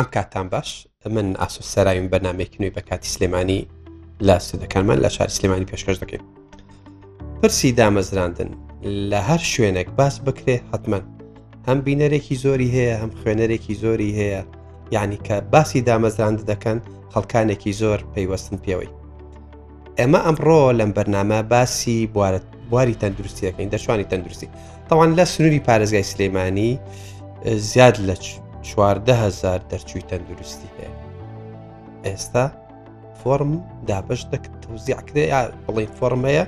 ئەم کاتان باش من ئاسو سەرایم بەنامێک نوێ بە کاتی سلێمانی لە سودەکانمان لە شار سلێمانی پێشکەش دەکەین پرسی دامەزراندن لە هەر شوێنێک باس بکرێ حتمما هەم بینەرێکی زۆری هەیە هەم خوێنەرێکی زۆری هەیە یعنی کە باسی دامەزراند دەکەن خەڵکانێکی زۆر پەیوەستن پێوەی ئێمە ئەمڕۆ لەم بەرنامە باسی بوارەت بواری تەندروستیەکەین دەشوانی تەندروستی تاوان لە سنووری پارێزگای سلەیمانی زیاد لە چواردەهزار دەرچووی تەندروستی هەیە ئێستا فۆرم دابش دەکرد توزیع کرێ یا بڵین فۆرمەیە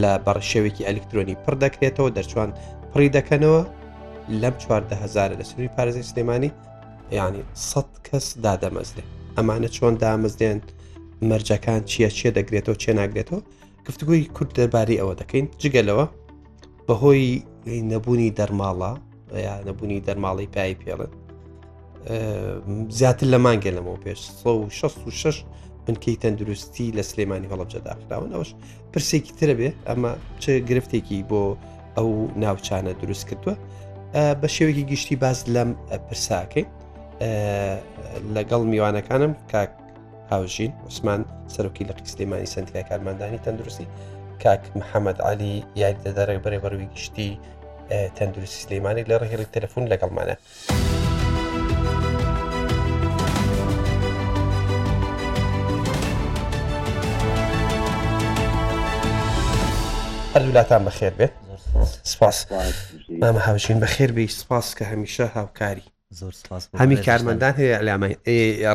لە بەڕشێوێکی ئەلکترۆنی پڕ دەکرێتەوە دەرچوان پڕی دەکەنەوە لەم چواردەهزار لە سوری پارێزی سلێمانی ینی سە کەس دادەمەزرێ ئەمانە چۆن دامەزرێن مەرجەکان چییە چێ دەگرێتەوە چێ ناگرێتەوە گفتگوی کورد دەربارەی ئەوە دەکەین جگە لەوە بەهۆی نەبوونی دەرماڵە یا نەبوونی دەرماڵی پای پێڵن زیاتر لە مانگە لەمەوە پێش 16 بنکەی تەندروستی لە سلێمانی هەڵبجە داخراون ئەوش پرسێکی ترە بێ ئەمە چ گرفتێکی بۆ ئەو ناوچانە دروست کردووە بە شێوەیەکی گشتی باز لەم پرساکەی لەگەڵ میوانەکانم کاک هاوژین عوسمان سەرۆکی لە قیسلیمانی سنتیای کارماندانی تەندروستی کاک محەممەد علی یاریدەدە ڕێبەرێ بەڕووی گشتی تەندروستی سلەیمانی لە ڕێهێڵی تەلەفۆن لەگەڵمانە. هەردوولاتان بەخێر بێت سپاس مامە هاوژین بەخێر بی سپاس کە هەمیشە هاوکاری هەمی کارمەندان هەیە ئەلامای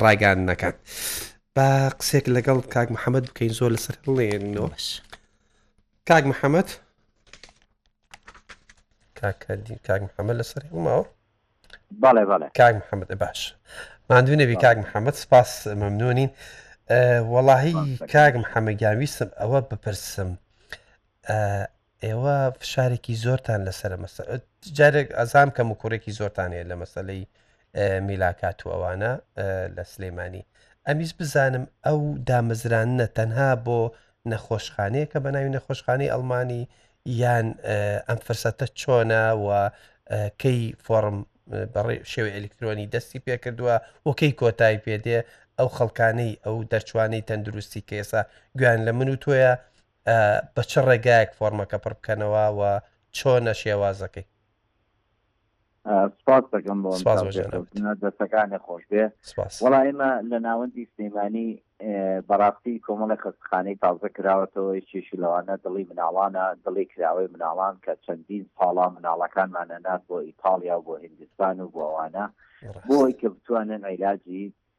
ڕایگان نەکەن با قسێک لەگەڵ کاک محەممەد بکەین زۆر لەسەر هەڵێنەوە کاک محەممەد کاکدین کاک محەممەد لەسەر هەڵماوە بەڵێ بەڵێ کاک محەممەد باش مادوو نەبی کاک محەممەد سپاس مەمنونین وەڵاهی کاک محەممەگیان ویستم ئەوە بپرسم ئێوە فشارێکی زۆرتان لەسەر مەسە جارێک ئەزام کەم و کوڕێکی زۆرتان هەیە لە مەسلەی میلاکات و ئەوانە لە سلەیمانی ئەمیش بزانم ئەو دامەزرانە تەنها بۆ نەخۆشخانەیە کە بە ناوی نەخۆشخانەی ئەلمانی یان ئەم فرسەتە چۆنە و کەی فۆرم بەڕێ شێوی ئەلکترۆنی دەستی پێکردووە وەکەی کۆتایی پێدێ ئەو خەڵکانەی ئەو دەرچوانەی تەندروستی کە ئێسا گویان لە من و تۆیە بە چ ڕێگایەک فۆرمەکە پڕ بکەنەوە و چۆنە شێوازەکەی؟ سپاس دەکەم بۆ سپاس بۆ جەنابت. چاوپێکەوتنە دەستەکانێ خۆش بێ سپاس وەڵا ئێمە لە ناوەندی سلێمانی ئێ، بەڕاستی کۆمەڵێک خەستخانەی تازە کراوەتەوە یەکێکی لەوانە دڵی مناڵانە دڵی کراوەی مناڵان کە چەندین ساڵە مناڵەکانمان ئەنات بۆ ئیتاڵیا و بۆ هیندستان و بۆ ئەوانە بۆ ڕاستە ئەوەی کە بتوانن عیلاجی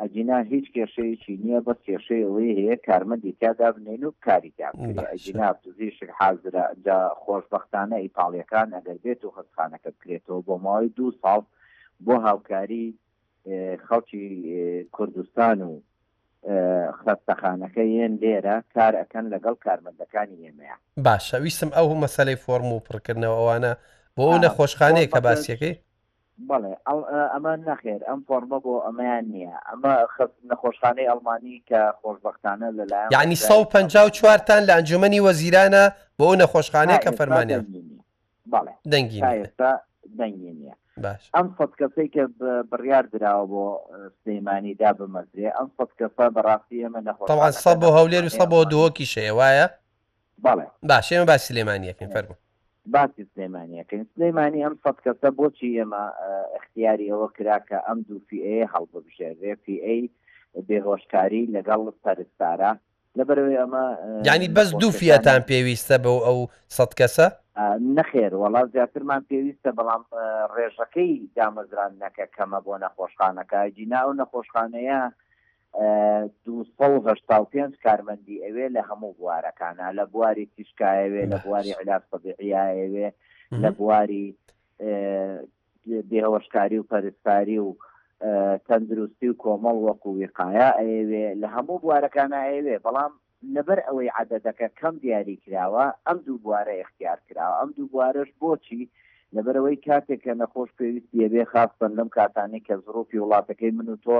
ئەگینا هیچ کێشەیەکی نییە بەس کێشەی ئەوەی هەیە کارمەندی تیا دابنێن و کاری تیا بکرێ باشە ئەگینا پزیشک حازرە جا خۆشبەختانە ئیتاڵیەکان ئەگەر بێت و خەستخانەکە بکرێتەوە بۆ ماوەی دوو ساڵ بۆ هاوکاری خەڵکی کوردستان و خەستەخانەکە یێن لێرە کار ئەکەن لەگەڵ کارمەندەکانی ئێمەیە. باشە ویستم ئەو مەسەلەی فۆرم و پڕکردنەوە ئەوانە بۆ ئەو آه نەخۆشخانەیە فۆرمەکەش کەباسیەکەی. بەڵێ ئەمە نەخێر ئەم فۆڕمە بۆ ئەمەیان نیە ئەمە خەست نەخۆشخانەی ئەڵمانی کە خۆشبەختانە لە لایەن یانی سەد و پەنجا و چوار تان لە ئەنجومەنی وەزیرانە بۆ ئەو نەخۆشخانەیە کە فەرمانیان بەڵێ دەنگی تا ئێستا دەنگی نیە باش ئەم سەد کەسەی کە بڕیار دراوە بۆ سلەیمانی دا بمەزرێ ئەم سەد کەسە بەڕاستی ئێمە نەخۆ طبعا سە بۆ هەولێر و سە بۆ دۆکی شەیە وایە بەڵێ. باشە ئێمە باسی سلێمانی ئەکەین فەرموو. باسی سلێمانی ئەکەین، سلێمانی ئەم سەد کەسە بۆچی ئێمە ئیختیاری ئەوە کرا کە ئەم دوو فیئەیە هەڵببژێررێ، فیئەی بێهۆشکاری لەگەڵ پەرستارە، لەبەرئەوەی ئەمە یانی بەس دوو فیئەتان پێویستە بۆ ئەو سەد کەسە؟ نەخێر وەڵا زیاترمان پێویستە، بەڵام ڕێژەکەی دامەزراندنەکە کەمە بۆ نەخۆشخانەکە، ئەگینا ئەو نەخۆشخانەیە، دوو سەد و هەشتا و پێنج کارمەندی ئەوێ لە هەموو بوارەکانا لە بواری تیشکایەوێ لە بواری علاج طبیعیایەوێ لە بواری بێهۆشکاری و پەرستاری و تەندروستی و کۆمەڵ وەکو وقایا ئەیەوێ لە هەموو بوارەکانە ئەیەوێ بەڵام لەبەر ئەوەی عەدەدەکە کەم دیاری کراوە ئەم دوو بوارە ئیختیار کراوە ئەم دوو بوارەش بۆچی؟ لەبەرئەوەی کاتێک کە نەخۆش پێویستی ئەبێ خاستەن لەم کاتانەی کە زڕوفی وڵاتەکەی من و تۆ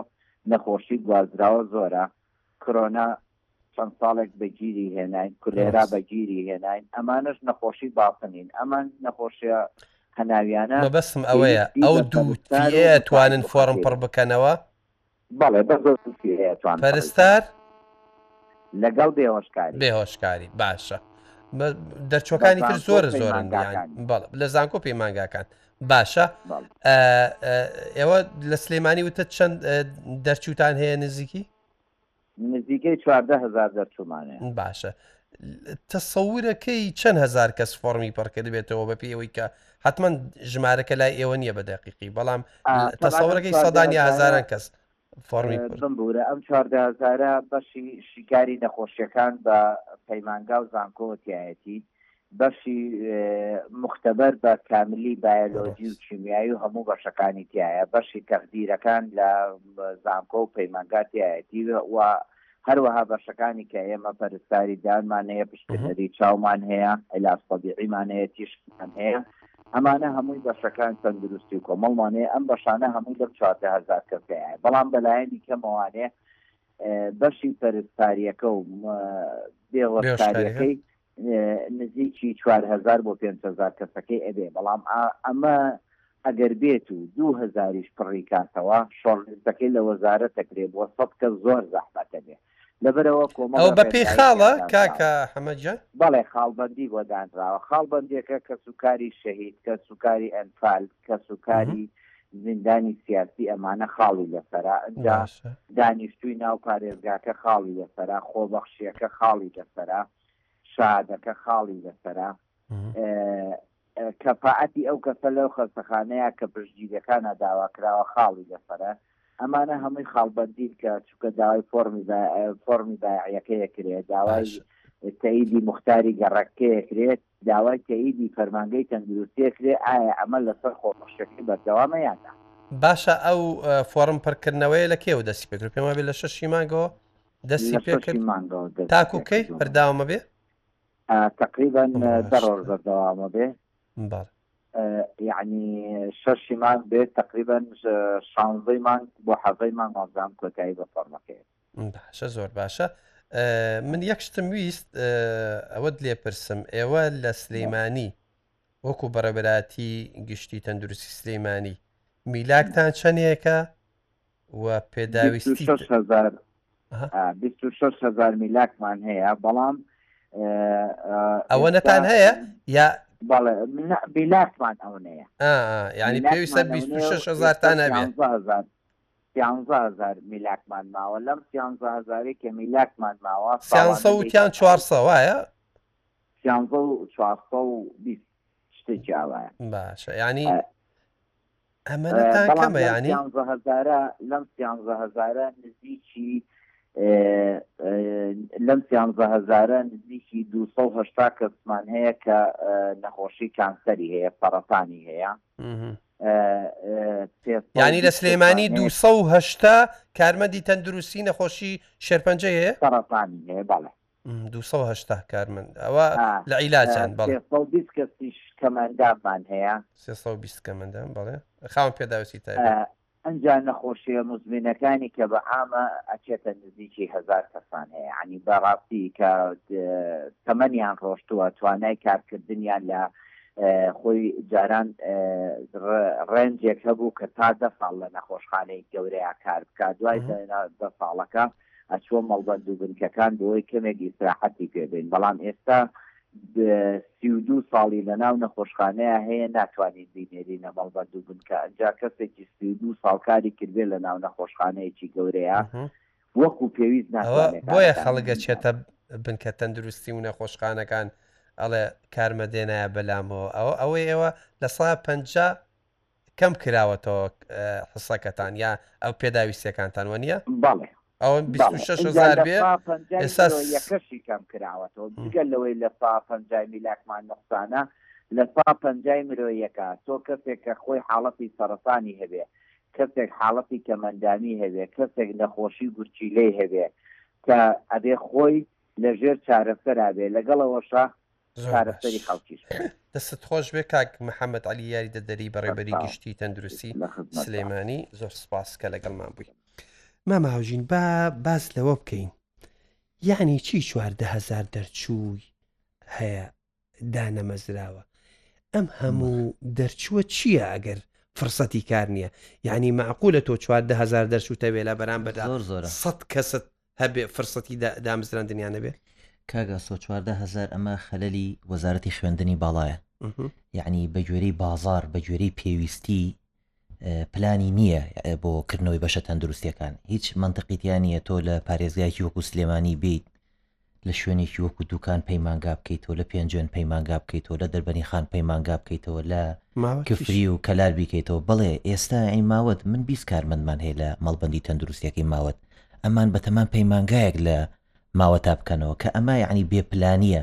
نەخۆشی گوازراوە زۆرە کرۆنا چەند ساڵێک بە گیری هێناین کولێرا بە گیری هێناین ئەمانەش نەخۆشی باسنین ئەمان نەخۆشیە هەناویانە مەبەستم ئەوەیە ئەو دوو تیەیە توانن فۆڕم پڕ بکەنەوە؟ بەڵێ بەس زۆر سوکی هەیە توان پەرستار لەگەڵ بێهۆشکاری بێهۆشکاری باشە دەرچوەکانی تر زۆر زۆرن بەڵ لە زانکۆ پەیمانگاکان باشە ئێوە لە سلێمانی وتە چەند دەرچوتان هەیە نزیکی نزیکەی چواردەهزار دەرچومانێ باشە تەسەورەکەی چەند هزار کەس فۆڕمی پڕکردبێتەوە بە پێوەی کە حتمما ژمارەکە لای ئێوە نییە بە دەقیقی بەڵام تەسەورەکەی سەدان یا هزاران کەس بمبورە ئەم چواردەزارە بەشی شیکاری نەخۆشیەکان بە پەیمانگا و زانکۆوەتیایەتی بەشی مختبەر بە کاملی بایلۆجی و کیمیایی و هەموو بەشەکانی تایە بەشی تەقدیرەکان لە زانکۆ و پەیمانگاتیایەتی و هەروەها بەشەکانی کە ئێمە پەرستاری دانمان هەیە پشکنەری چاومان هەیە علاج طبیعیمان هەیە تیشکمان هەیە ئەمانە هەمووی بەشەکان تەندروستی و کۆمەڵمانەیە ئەم بەشانە هەمووی لەم چوارتە هزار کەسەیە بەڵام بەلایەنی کەمەوانێ بەشی پەرستاریەکە و بێوەکاریەکەی نزیکی چوار هەزار بۆ پێنج هەزار کەسەکەی ئەبێ بەڵام ئەمە ئەگەر بێت و دوو هەزاریش پڕی کاتەوە شۆڕلیستەکەی لە وەزارەتە کرێ بۆ سەد کەس زۆر زەحمەتە بێ لەبەرەوە کۆمەڵ ئەوە بە پێی خاڵە کاکە حەمە گیان؟ بەڵێ خاڵبەندی بۆ دانراوە خاڵبەندێکە کەسوکاری شەهید کەسوکاری ئەنفال کەسوکاری زیندانی سیاسی ئەمانە خاڵی لەسەرە جا دانیشتووی ناو پارێزگاکە خاڵی لەسەرە خۆبەخشیەکە خاڵی لەسەرە شادەکە خاڵی لەسەرە کەفاعەتی ئەو کەسە لەو خەستەخانەیە کە پشتگیریەکانە داواکراوە خاڵی لەسەرە ئەمانە هەمووی خاڵبندین کە چکە داوای فۆرمی فۆرمی بایعەکەیە کرێت داوای تەیدی مختاری گەڕەکەیە کرێت داوای تەئیدی فەرمانگەی تەندروستی ئەکرێ ئایا ئەمە لەسەر خۆبەخشەکەی بەردەوامە یان نا. باشە ئەو فۆڕم پرکردنەوەیە لە کێوە دەسی پێکرد پێم وابێ لە شەشی مانگەوە دەسی پێکرد مانگەوە تاکو کەی بەرداوامە بێ تقریبا دە ڕۆژ بەردەوامە بێ یعنی شەشی مانگ بێت تقریبا شانزەی مانگ بۆ حەزەی مانگ وازدام کۆتایی بە فۆرمەکەێت باشە زۆر باشە من یەک شتم ویست ئەوەت لێپرسم ئێوە لە سلەیمانی وەکو بەڕێبراتی گشتی تەندروستی سلەیمانی میلاکتان چەندێکە و پێداویستی هزار میلاکمان هەیە بەڵام ئەوە نەتان هەیە یا بیلاکمان ئەوەیە ینی پێویستە هزارتان هەبێت سیانزە هەزار میلاکمان ماوە لەم سیانزە هەزارەی کە میلاکمان ماوە سیانزە و تیان چوارسە وایە؟ سیانزە و چوارسە و بیست شتێکی ئاوایە باشە یعنی ئەمەتان کەمە ینی سیانزە هەزارە لەم سیانزە هەزارە نزیکی لەم سیانزە هەزارە نزیکی 280 کەسمان هەیە کە نەخۆشی کانسەری هەیە پەڕەپانی هەیە یانی لە سلێمانی دو سە و هەشتا کارمەندی تەندروستی نەخۆشی شێرپەنجە هەیە سەرەتانی هەیە بەڵێ دو سە و هەشتا کارمەند ئەوە لە عیلاجان بەڵێ کەسیش کەمەندامان هەیە سێ سە و بیست کەمەندان بەڵێ خاوەن پێداویستی تای ئەجا نەخۆشیە مزمینەکانی کە بە ئامە ئەچێتە نزیکی هزار کەسان هەیە عنی بەڕاستی کە تەمەنیان ڕۆشتووە توانای کارکردنیان لە خۆی جاران ڕێنجێک هەبوو کە تا دە ساڵ لە نەخۆشخانەی گەورەیە کار بکات دوای دە ساڵەکە ئەچوە مەڵبەند و بنکەکان بۆی کەمێک ئیسراحەتی پێبین بەڵام ئێستا سی و دوو ساڵی لە ناو نەخۆشخانەیە هەیە ناتوانین بینێری لە مەڵبەند و بنکە ئەجا کەسێکی سی دوو ساڵکاری کردێ لە ناو نەخۆشخانەیەکی گەورەیە وەکو پێویست ئەوە ناتوانێت بۆیە کارەکانی خەڵک ئەنجام ئەچێتە بنکە تەندروستی و نەخۆشخانەکان ئەڵێ کارمە دێنایە بەلامەوە ئەوە ئەوەی ئێوە لە سا پەنجا کەم کراوەتەوە حسەکەتان یا ئەو پێداویستەکانتان وە نیە بەڵێ ئەوە بەڵێ 26 ئینجا هزار لە بێ سا پەنجای ئێستا ترەوە یەکەشی کەم کراوەتەوە جگە لەوەی لە سا پەنجای میلاکمان نوقسانە لە سا پەنجای مرۆیەکە تۆ کەسێک کە خۆی حاڵەتی سەرەتانی هەبێ کەسێک حاڵەتی کەمئەندامی هەبێ، کەسێک نەخۆشی گورچیلەی هەبێ کە ئەبێ خۆی لە ژێر چارەسەرا بێ لەگەڵ ئەوەشا زۆر باش چارەسەری خەڵکیش بکا. دەستت خۆش بێ کاک محمد علی یاریدەدەری بەڕێوبەری سەرچاوە گشتی تەندروستی لە خزمەتدا. سلێمانی زۆر سپاس کە لەگەڵمان بووی. مامە هاوژین با باس لەوە بکەین یەعنی چی چواردە هەزار دەرچووی هەیە دانەمەزراوە ئەم هەموو دەرچووە چییە ئەگەر فرسەتی کار نییە یعنی معقولە تۆ چواردههزار دەرچوتە وێلا بەرامبەر زۆر زۆر سە کەست هەبێ فرسەتی دامزراندنیانە بێ کاگا سۆ چواردههزار ئەمە خەلەلی وەزارەتی خوێندنی باڵایە یعنی بەگوێرەی بازار بەگوێرەی پێویستی پلانی نییە بۆ کردنەوەی بەشە تەندروستیەکان هیچ منطقی تیا نییە تۆ لە پارێزگایکی وەکو سلێمانی بیت لە شوێنێکی وەکو دوکان پەیمانگا بکەیتەوە لە پێنجوێن پەیمانگا بکەیتەوە لە دەربەنی خان پەیمانگا بکەیتەوە لە کفری و کەلار بیکەیتەوە بڵێ ئێستا ئەی ماوەت من بیست کارمەندمان هەیە لە مەڵبندی تەندروستیەکەی ماوەت ئەمان بەتەمان پەیمانگایەک لە ماوەتا بکەنەوە کە ئەمە یەعنی بێ پلانیە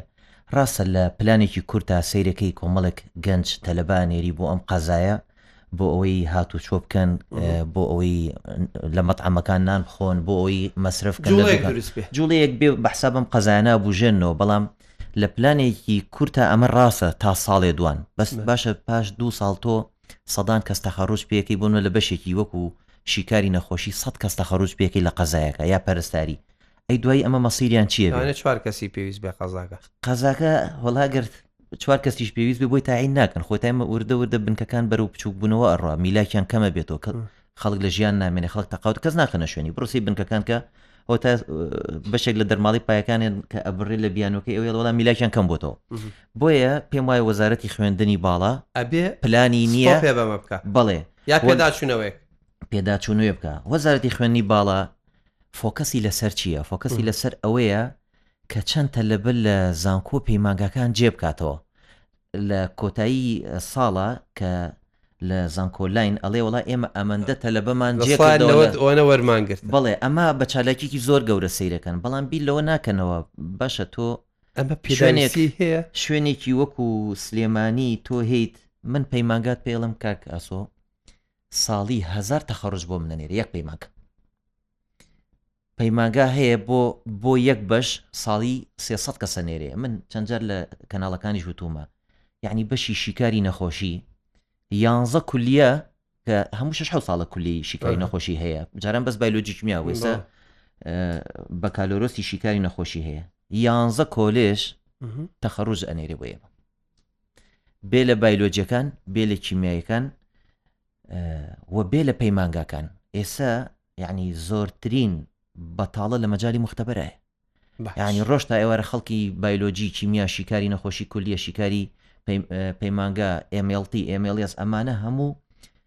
ڕاستە لە پلانێکی کورتا سەیرەکەی کۆمەڵێک گەنج تەلەبە نێری بۆ ئەم قەزایە بۆ ئەوەی هات و چۆ بکەن بۆ ئەوەی لە مەتعەمەکان نان بخۆن بۆ ئەوەی مەسرف جوڵەیەک بێ بەحسابم قەزایانە بژێنەوە بەڵام لە پلانێکی کورتە ئەمە ڕاستە تا ساڵێ دوان بەس باشە پاش دو ساڵ تۆ سەدان کەس تەخەڕوج پێەکەی بۆنە لە بەشێکی وەکو شیکاری نەخۆشی سە کەس تەخەڕوج پێەکەی لە قەزایەکە یا پەرستاری ئەی دوای ئەمە مەسیریان چیە لەوانێت چوار کەسی پێویست بێ قەزاکە قەزاکە وەڵا گرت چوار کەسیش پێویست بێ بۆی تاعین ناکەن خۆی تایمە وردە وردە بنکەکان بەرەو بچوک بوونەوە ئەڕا میلاکیان کەمە بێتەوە کە خەڵک لە ژیان نامێنێ خەڵک تەقاوت کەس ناخەنە شوێنی بڕسی بنکەکان کە ئەو تا بەشێک لە دەرماڵی پایەکانیان کە ئەبڕێ لە بیانەکەی ئەوێ وەڵام میلاکیان کەم بۆتەوە بۆیە پێم وایە وەزارەتی خوێندنی باڵا ئەبێ پلانی نییە پێ بەمە بکە بڵێ یا پێداچوونەوەی پێداچوونەوەی بکە وەزارەتی خوێنی باڵا فۆکەسی لەسەر چییە؟ فۆکەسی لەسەر ئەوەیە کە چەند تەلەبە لە زانکۆ پەیمانگاکان جێبکاتەوە لە کۆتایی ساڵە کە لە زانکۆلاین ئەڵێ وڵا ئێمە ئەمەندە تەلەبەمان جێوانە وەرمانگرت بڵێ ئەمە بە چالاکیکی زۆر گەورە سیرەکەن بەڵام بیر لەوە ناکەنەوە باشە تۆ ئەمە پیشێنێکی هەیە شوێنێکی وەکو سلێمانی تۆ هیت من پەیمانگات پێڵم کاک ئاسۆ ساڵی هەزار تەخەڕوج بۆ منە نێرە یەک پەیمانگە پەیمانگا هەیە بۆ بۆ یەک بەش ساڵی سێسەد کەسە نێرێ من چەندجار لە کەناڵەکانی وتومە یعنی بەشی شیکاری نەخۆشی یانزە کولیە کە هەموو شش حو ساڵە کولی شیکاری نەخۆشی هەیە جاران بەس بایلۆجیکمیا وێسە بەکالۆرۆسی شیکاری نەخۆشی هەیە یانزە کۆلێش تەخەڕوج ئەنێرێ بۆ ئێمە بێ لە بایلۆجیەکان بێ لە کیمیایەکان و بێ لە پەیمانگاکان ئێسا یعنی زۆرترین بەتاڵە لە مەجای مختبەرایە ینی ڕۆژ تا ئێوارە خەڵکی بایلۆجی کیمیا شیکاری نەخۆشی کولیە شیکاری پەیمانگا ئێمێڵتی ئێمێڵیس ئەمانە هەموو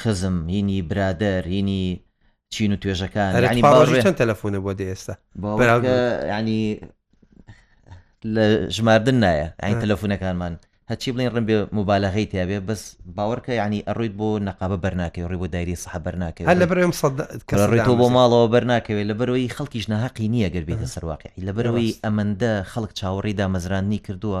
خزم هینی برادەر هینی چین و توێژەکان ینی باڕۆژی چەند تەلەفۆنە بۆ دە ئێستا ینی لە ژماردن نایە ئەین تەلەفونەکانمان هەچی بڵین ڕم بێ موبالەغی تیاێ بەس باوەڕکە ینی ئەڕویت بۆ نەقابە بەرناکەی ڕی بۆ دایری سەح بەرناکە هەر لە بەرم ڕێتۆ بۆ ماڵەوە بەرناکەوێ لە بەرەوەی خەڵکیش نەهقی نییە گەر بێتە سەرواقعی لە بەرەوەی ئەمەندە خەڵک چاوەڕی دامەزراننی کردووە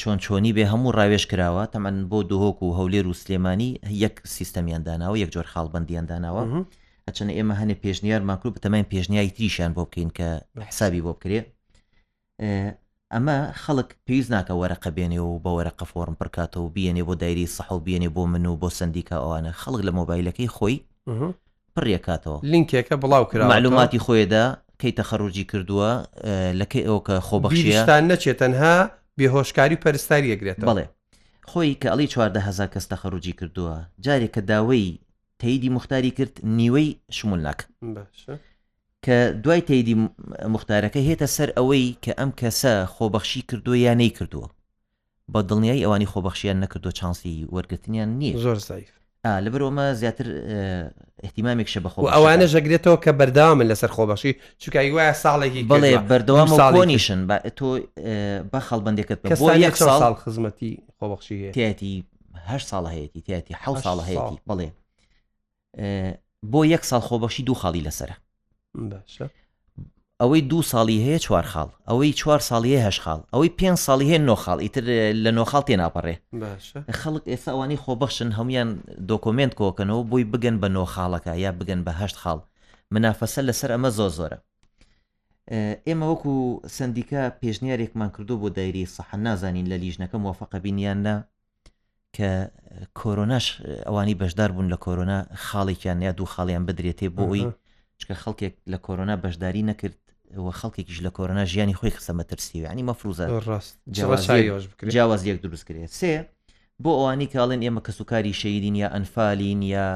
چۆن چۆنی بێ هەموو ڕاوێژ کراوە تەمەن بۆ دهۆک و هەولێر و سلێمانی یەک سیستەمیان داناوە یەک جۆر خاڵبندیان داناوە ئەچەن ئێمە هەنێ پێشنیار ماکرو بتەمای پێشنیایی تریشیان بۆ بکەین کە حسابی بۆ بکرێ ئەمە خەڵک پێویست ناکە وەرەقە بێنێ و بە وەرەقە فۆرم پڕکاتەوە بێنێ بۆ دایری سەحو بێنێ بۆ من و بۆ سندیکا ئەوانە خەڵک لە مۆبایلەکەی خۆی پڕیەکاتەوە. لینکێکە بڵاو کراوەتەوە. مەعلوماتی خۆێدا کەی تەخەروجی کردووە لە کەی ئەو کە خۆبەخشیە. بیریشتان نەچێ تەنها بێهۆشکاری و پەرستاری ئەگرێتەوە. بەڵێ خۆی کە ئەڵی چواردە هەزار کەس تەخەروجی کردووە جارێ کە داوەی تەیدی موختاری کرد نیوەی شمول ناکەن. باشە. کە دوای تەیدی موختارەکە هێتە سەر ئەوەی کە ئەم کەسە خۆبەخشی کردووە یا نەیکردووە. بە دڵنیایی ئەوانی خۆبەخشیان نەکردوە چانسی وەرگرتنیان نیە زۆر زەیف ئا لەبەرئەوە مە زیاتر ئیهتیمامێک شە بەخۆ و بەخشەکان ئەوانەش دەگرێتەوە کە بەردەوامن لەسەر خۆبەخشی چونکە هی وایە ساڵێکی بەڵێ کردوە دوو بەردەوامە و ساڵی کرد کۆنیشن با تۆ ئێ با خەڵ بەندێکت بکەم بۆ کەستانیە یەک چەند ساڵ ساڵ خزمەتی خۆبەخشی هەیە تیایەتی هەشت ساڵ هەیەتی تیایەتی حەوت هەشت ساڵ ساڵ. هەیەتی بەڵێ بۆ یەک ساڵ خۆبەخشی دوو خاڵی لەسرە ئەوەی دوو ساڵی هەیە چوار خاڵ ئەوەی چوار ساڵی هەیە هەش خاڵ ئەوەی پێ ساڵی هەیە نۆ خاڵ ئیتر لە نۆ خاڵ تێ ناپەڕێ خەڵک ئێستا ئەوانی خۆبەخشن هەموان دۆکۆمنت کۆکەنەوە بۆی بگەن بە نۆ خاڵەکە یا بگەن بە هەشت خاڵ منافەسە لەسەر ئەمە زۆر زۆرە ئێمە وەکو سندیکە پێشنیارێکمان کردو بۆ دایری سەح نازانین لە لیژنەکە موفقەبینیان نا کە کۆرۆناش ئەوانی بەشدار بوون لە کۆرۆنا خاڵێکیان یا دوو خاڵیان بدرێتێ بۆ ئەوی چکە خەڵکێک لە کۆرۆنا بەشداری نەکرد و خەڵکێکیش لە کۆرۆنا ژیانی خۆی قسە مەترسی ینی مەفروزە جیاواز یەک دروست کرێت سێ بۆ ئەوانی کاڵێن ئێمە کەس و کاری شەیدین یا ئەنفالین یا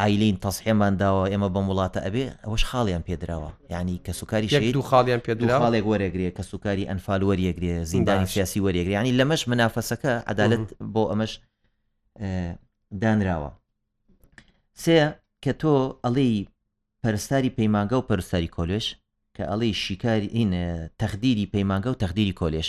ئایلین تەسحێمان داوە ئێمە بەم وڵاتە ئەبێ ئەوەش خاڵیان پێدراوە یانی کەسوکاری شەهید یەک دوو خاڵیان پێ دراوە دوو خاڵێک وەرەگرێ کەسوکاری ئەنفال وەریەگرێ زیندانی باش. سیاسی وەریەگرێ یانی لەمەش منافەسەکە عەدالەت بۆ ئەمەش اه، دانراوە سێ کە تۆ ئەڵێی پەرستاری پەیمانگا و پەرستاری کۆلێژ کە ئەڵێی شیکاری این اه، تەخدیری پەیمانگا و تەخدیری کۆلێژ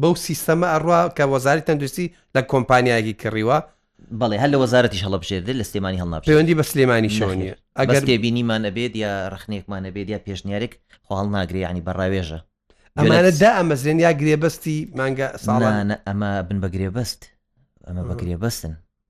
بەو سیستەمە ئەڕوا کە وەزاری تەندروستی لە کۆمپانیایەکی کڕیوە بەڵێ هەر لە وەزارەتیش هەڵەبژێردێت لە سلێمانی هەڵناپ پەیوەندی بە سلێمانی شەوە نیە ئەگەر تێبینیمان ئەبێت یا ڕخنێکمان نەبێت یا پێشنیارێک خواڵ ناگرێ ینی بە ڕاوێژە ئەمانە دا ئەمەزرێن یا گرێبەستی مانگە ساڵانە ئەمە بن بە گرێبەست ئەمە بە گرێبەستن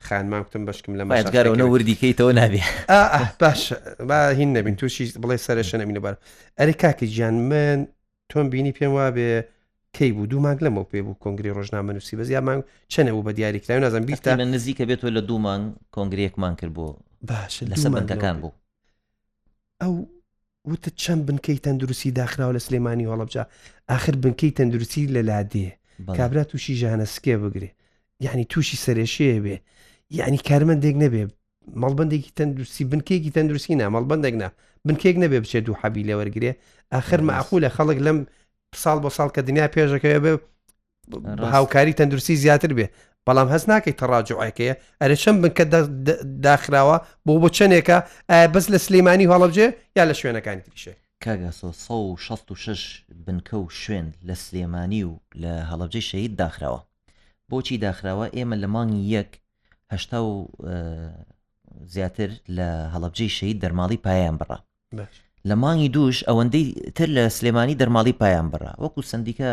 خانمان کوتم بەشکم لە مەشگەرەوە وردی کەیتەوە نابێ باش با هین نەبین تووشی بڵێ سەرشە نەمینە بار ئەری کاکی گیان من تۆم بینی پێم وابێ کەی بوو دوو مانگ لەمەوە پێ بوو کۆنگری ڕۆژنامە نووسی بە زیامان چەنە بوو بە دیاری کرا نازم بیرتان لە نزیکە بێتەوە لە دوو مانگ کۆنگریەکمان کرد بۆ باش لەسەر بەندەکان بوو ئەو وتت چەند بنکەی تەندروستی داخراوە لە سلێمانی هەڵبجا آخر بنکەی تەندروستی لە لادێ کابرا تووشی ژانە سکێ بگرێ یعنی تووشی سەرێشەیە بێ یعنی کارمەندێک نەبێ مەڵبندێکی تەندروستی بنکێکی تەندروستی نا مەڵبندێک نا بنکێک نەبێ بچێت دوو حەبی لێوەرگێ آخر مەعخولە خەڵک لەم ساڵ بۆ ساڵ کە دنیا پێشەکەوێ بێ هاوکاری تەندروستی زیاتر بێ بەڵام هەست ناکەیت تەڕاجعەکەیە ئەرە چەند بنکە داخراوە بۆ بۆ چەندێکە بەس لە سلەیمانی هەڵبجێ یا لە شوێنەکانی تریشێ کاگا 1666 بنکە و شوێن لە سلێمانی و لە هەڵبجەی شەید داخراوە بۆچی داخراوە ئێمە لە مانگی یەک هشتا و زیاتر لە هەڵبجەی شەید دەرماڵی پایان بڕە لە مانگی دووش ئەوەندەی تر لە سلێمانی دەرماڵی پایان بڕا وەکو سندیکە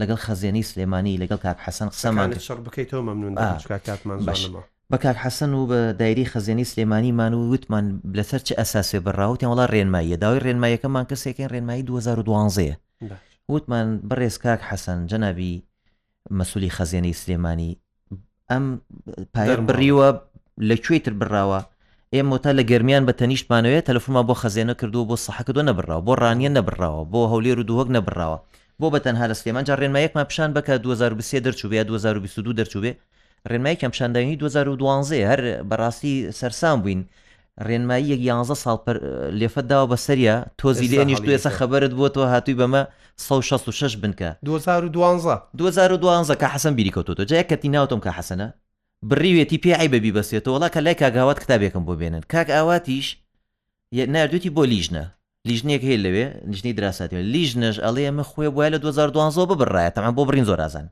لەگەڵ خەزیێنی سلێمانی لەگەڵ کاک حەسەن قسەمان شەڕ بکەیتەوە مەمنون بە کاک حەسەن و بە دایری خەزیێنی سلێمانیمان و وتمان لەسەر چ ئەساسێ بەڕاوتیان وڵا ڕێنماییە داوای ڕێنمایەکەمان کەسێکین ڕێنمایی 2012 وتمان بەڕێز کاک حەسەن جەنابی مەسولی خەزێنەی سلێمانی ئەم پایە بڕیوە لە کوێی تر بڕاوە ئێمە تا لە گەرمیان بە تەنیشتمانەوەێت تەلفما بۆ خەزێنە کردو بۆ سەحکدۆ نەبراوە بۆ ڕانیە نەبراوە بۆ هەولێر و دووەک نەبراوە بۆ بە تەنها لە سلێمانجا ڕێنمایەکمان پیشان بکە 2023 دەرچوبێ 2022 دەرچوبێ ڕێنمایی کەمپشانداینی دوو هەزار و دوازدە هەر بەڕاستی سەرسام بووین ڕێنمایی یەک یانزە ساڵ لێفەت داوە بە سەریا تۆزی لێ نیشت ێسە خەبەرت بۆ تۆ هاتووی بەمە 1666 بنکە 2012 2012 کە حەسەن بیری کەوتۆ جای کەتی ناوتم کە حەسەنە بڕیوێتی پێ ئای بەبی بەسێتەوەڵا کە لای کاگاوات کتابێکم بۆ بێنن کاک ئاواتیش نردوێتی بۆ لیژنە لیژنەیەک هەیە لەوێ لیژنەی دراساتی لیژنەش ئەڵێ ئەمە خۆێ بۆە لە 2012 ببڕایە تەمان بۆ بڕین زۆرازان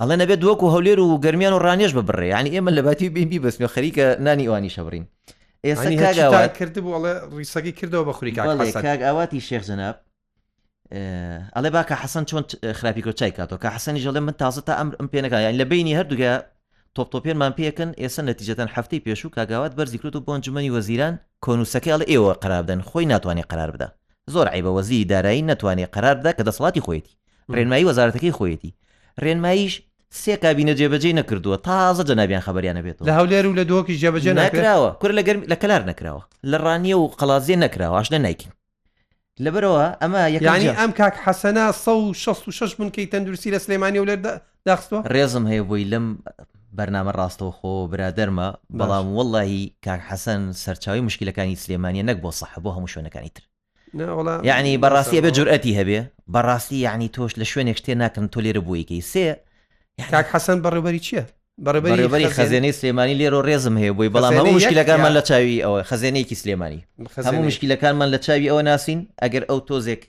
ئەڵێ نەبێت دووەکو هەولێر و گەرمیان و ڕانێش ببڕێ ینی ئێمە لە باتی بینبی بەسنەوە خەریکە نانی ئەوانی شەبڕین ئێستا کرد بۆ ئەڵێ ڕیسەکەی کردەوە بە خوری کاک ئاواتی شێخ جەناب ئەڵێ باکە حەسەن چۆن خراپی کۆچای کاتەوە کە حەسەنی ژەڵێ من تازە تا ئەم پێنەکە یان لە بینی هەردووگە تۆپ تۆپێنمان پێکن ئێسە نەتیجەتەن هەفتەی پێشوو کاک گاواد بەرزی کردۆتە بۆ ئەنجومەنی وەزیران کۆنووسەکەی ئەڵێ ئێوە قەرار بدەن خۆی ناتوانێ قەرار بدا زۆر عەیبە وەزیری دارایی نەتوانێ قەرار بدا کە دەسەڵاتی خۆیەتی ڕێنمایی وەزارەتەکەی خۆیەتی ڕێنماییش سێ کابینە جێبەجێی نەکردووە تازە جەنابیان خەبەریان نەبێتەوە لە هەولێر و لە دهۆکیش جێبەجێ نەکرا نەکراوە کورە لە گەرمی لە کەلار نەکراوە لە ڕانیە و قەڵادزێ نەکراوە ئاشنا نایکەین لەبەرەوە ئەمە یەکانی ئەم کاک حەسەنە 1666 بنکەی تەندروستی لە سلێمانی و لێر داخستوە ڕێزم هەیە بۆی لەم بەرنامە ڕاستەوە خۆ برادەرمە بەڵام وەڵی کاک حەسەن سەرچاوی مشکلەکانی سلێمانە نەک بۆ سەح بۆ هەموو شوێنەکانی تر یعنی بەڕاستی بێ جورئەتی هەبێ بەڕاستی یعنی تۆش لە شوێنێک شتێ ناکەن تۆ لێرە بوویکەی سێ کاک حەسەن بەڕێبەری چییە؟ بەڕێبەری خەزێنەی سلێمانی لێرۆ ڕێزم هەیە بۆی بەڵام هەموو مشکلەکانمان لە چاوی ئەوە خەزێنێکی سلێمانی هەموو مشکلەکانمان لە چاوی ئەوە ناسین ئەگەر ئەو تۆزێک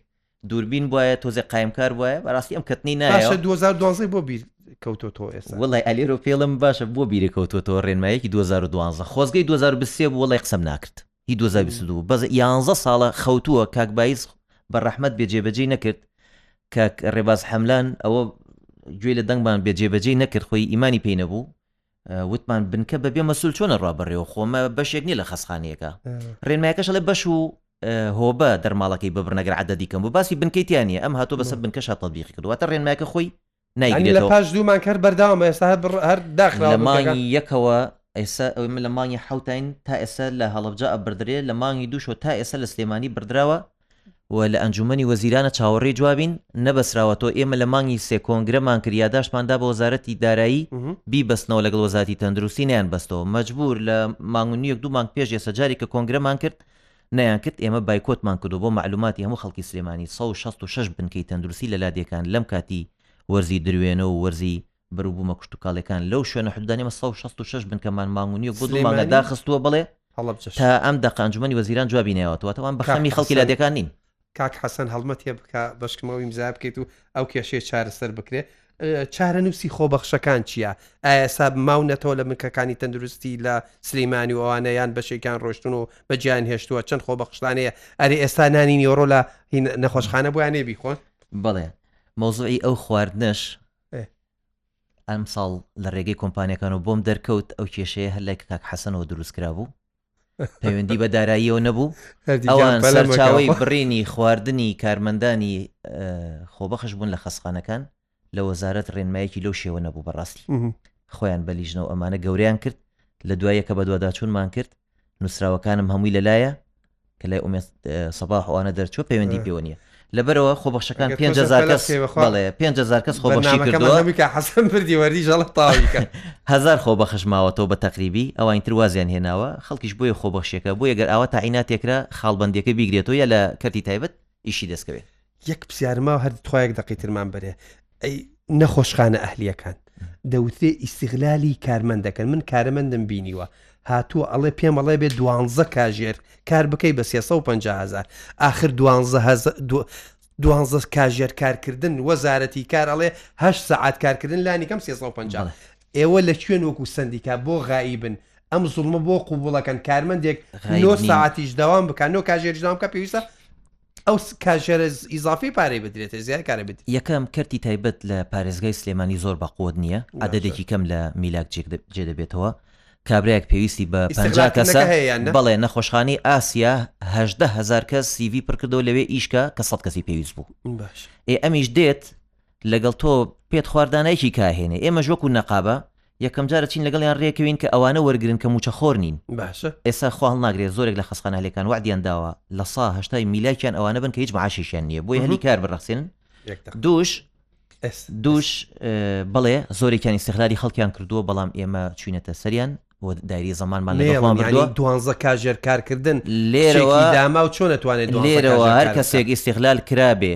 دووربین بواە تۆزێک قایمکار بواە بەڕاستی ئەم کەتنی نایە 2012 بۆ بیر کەوتۆتۆ ئێستا وڵی ئەلێرۆ پێڵم باشە بۆ بیرە کەوتۆتەوە ڕێنمایەکی 2012 خۆزگەی 2023 بۆ وڵی قسەم ناکرد هی دوو هەزار و بیست و دوو بەس یانزە ساڵە خەوتووە کاک بایز بە ڕەحمەت بێ جێبەجێی نەکرد کاک ڕێباز حەملان ئەوە گوێی لە دەنگمان بێ جێبەجێی نەکرد خۆی ئیمانی پێی نەبوو وتمان بنکە بەبێ مەسول چۆنە ڕا بەڕێەوە خۆمە بەشێک نیە لە خەسخانەیەەکە ڕێنمایەکەش لە بەش و هۆبە دەرماڵەکەی ببرنەگەر عدەدی کەم بۆ باسی بنکەیتیانە ئەم هاتۆ بەسەر بنکە شاتەبیقی کردواتە ڕێنمایەکە خۆی یانی لە پاش دوو مانگ هەر بەردەوامە ئێستا هەر بڕ هەر داخراوە بەگا؟ لە مانگی یەکەوە ئێستا ئەوی من لە مانگی حەوتاین تا ئێستا لە هەڵەبجە ئەبردرێ لە مانگی دووشەوە تا ئێستا لە سلێمانی بردراوە و لە ئەنجومەنی وەزیرانە چاوەڕێی جوابین نەبەسراوەتەوە ئێمە لە مانگی سێ کۆنگرەمان کرد یاداشتماندا بە وەزارەتی دارایی بیبەستنەوە لەگەڵ وەزاتی تەندروستی نیان بەستەوە مەجبور لە مانگ و نیەک دوو مانگ پێش ئێستا جارێک کە کۆنگرەمان کرد نەیانکرد ئێمە بایکۆتمان کردوە بۆ مەعلوماتی هەموو خەڵکی سلێمانی سەد و شەست و شەش بنکەی تەندروستی لە لادێکان لەم کاتی وەرزی دروێنە و وەرزی بەروبومە کشتوکاڵیەکان لەو شوێنە حدودان ئێمە سەد و شەست و شەش بنکەمان مانگ و نیوەک بۆ دوو مانگە داخستوە بڵێ تا ئەم دەقە ئەنجومەنی وەزیران جوابی نەیاوەتەوە ئەوان بە خەمی خەڵکی لادێکان نین. کاک حەسەن هەڵمەتێ بکە بەشکم ئەو ئیمزا بکەیت و ئەو کێشەیە چارەسەر بکرێ چارەنووسی خۆبەخشەکان چییە؟ ئایسا ماونەتەوە لە بنکەکانی تەندروستی لە سلیمانی و ئەوانە یان بەشێکیان ڕۆشتن و بەجیان هێشتووە چەند خۆبەخشانەیە ئەری ئێستا نانی نیۆڕۆ لە نەخۆشخانە بۆیانێ بیخۆن بڵێ مۆزوعی ئەو خواردنەش ئەم ساڵ لە ڕێگەی کۆمپانیەکان و بۆم دەرکەوت ئەو کێشەیە هەر لای کاک حەسەنەوە دروستکرا بوو پەیوەندی بە داراییەوە نەبوو، ئەوان سەرچاوەی بڕینی خواردنی کارمەندانی خۆبەخش بوون لە خەسخانەکان لە وەزارەت ڕێنمایەکی لەو شێوە نەبوو بەڕاستی خۆیان بە لیژنەوە ئەمانە گەوریان کرد لە دوایەکە بە دوواداچوونمان کرد نووسراوەکانم هەمووی لەلایە کە لای ئومێت سەباحوانە دەرچوە پەیوەندی پێوە نیە لەبەرئەوە خۆبەخشەکان پێنج هەزار کەس بەرنامەکەمان نەبوو کە حەسەن بەڵێ پێنج هەزار کەس خۆبەخشی بەرنامەکەمان کردووە نەبوو کە حەسەن بردی وەردی ژەڵە تەواوی کە هەزار خۆبەخش ماوەتەوە بە تەقریبی ئەوانی تر وازیان هێناوە خەڵکیش بۆیە خۆبەخشیەکە بۆیە گەر ئاوا تاعیناتی کرا خاڵ بەندیەکە بیگرێتەوە یا لە کەرتی تایبەت ئیشی دەست کەوێت. یەک پسیارم ماوە هەر تخوا یەک دەقەی ترمان بەرێ نەخۆشخانە ئەهلیەکان دەوترێ ئیسیغلالی کارمەند دەکەن من کارمەندم بینیوە هاتووە ئەڵێ پێم ئەڵێ بێ دوانزە کاژێر کار بکەی بە 350هزار آخر دوانزە کاژێر کارکردن وەزارەتی کار ئەڵێ هە سعات کارکردن لانیکەم 350 ئێوە لە کوێن وەکو سندیکا بۆ غایی بن ئەم زڵمە بۆ قوبوڵەکەن کارمەندێک ساعتیش داوام بکەن نۆ کاژێریش داوام کە پێویستە ئەو کاژێرە ئیزافی پارەی بدرێتە زیاد کارە بێت یەکەم کەرتی تایبەت لە پارێزگای سلێمانی زۆر بەقوت نییە عادەدێکی کەم لە میلاک جێ دەبێتەوە کابراەک پێویستی بە پ کەسە بەڵێ نەخۆشخانی ئاسیا هەدە هزار کەس سیV پڕکردەوە لەوێ ئیشکە کە سە کەسی پێویست بوو ئێ ئەمیش دێت لەگەڵ تۆ پێت خواردانایکی کاهێنێ ئێمە ژۆک و نەقابە یەکەم جارە چین لەگەڵیان رێکەوین کە ئەوانە وەرگرن کە موچە خۆر نین باشە ئێسا خۆ هەڵناگرێت زۆرێک لە خەسخانە هەلێکان وەعدیان داوە لە سا هەشتای میلاکیان ئەوانە بن کە هیچ معاشیشیان نییە بۆیە هەلی کار بڕەخسێنن دووش دووش بڵێ زۆرێکیان استخلالی خەڵکیان کردووە بەڵام ئێمە چوینەتە سەریان بۆ دایری زەمانمان دوانزە کاژێر کارکردن لێرەوە داما و چۆن دەتوانێت لێرەوە هەر کەسێک استخلال کرابێ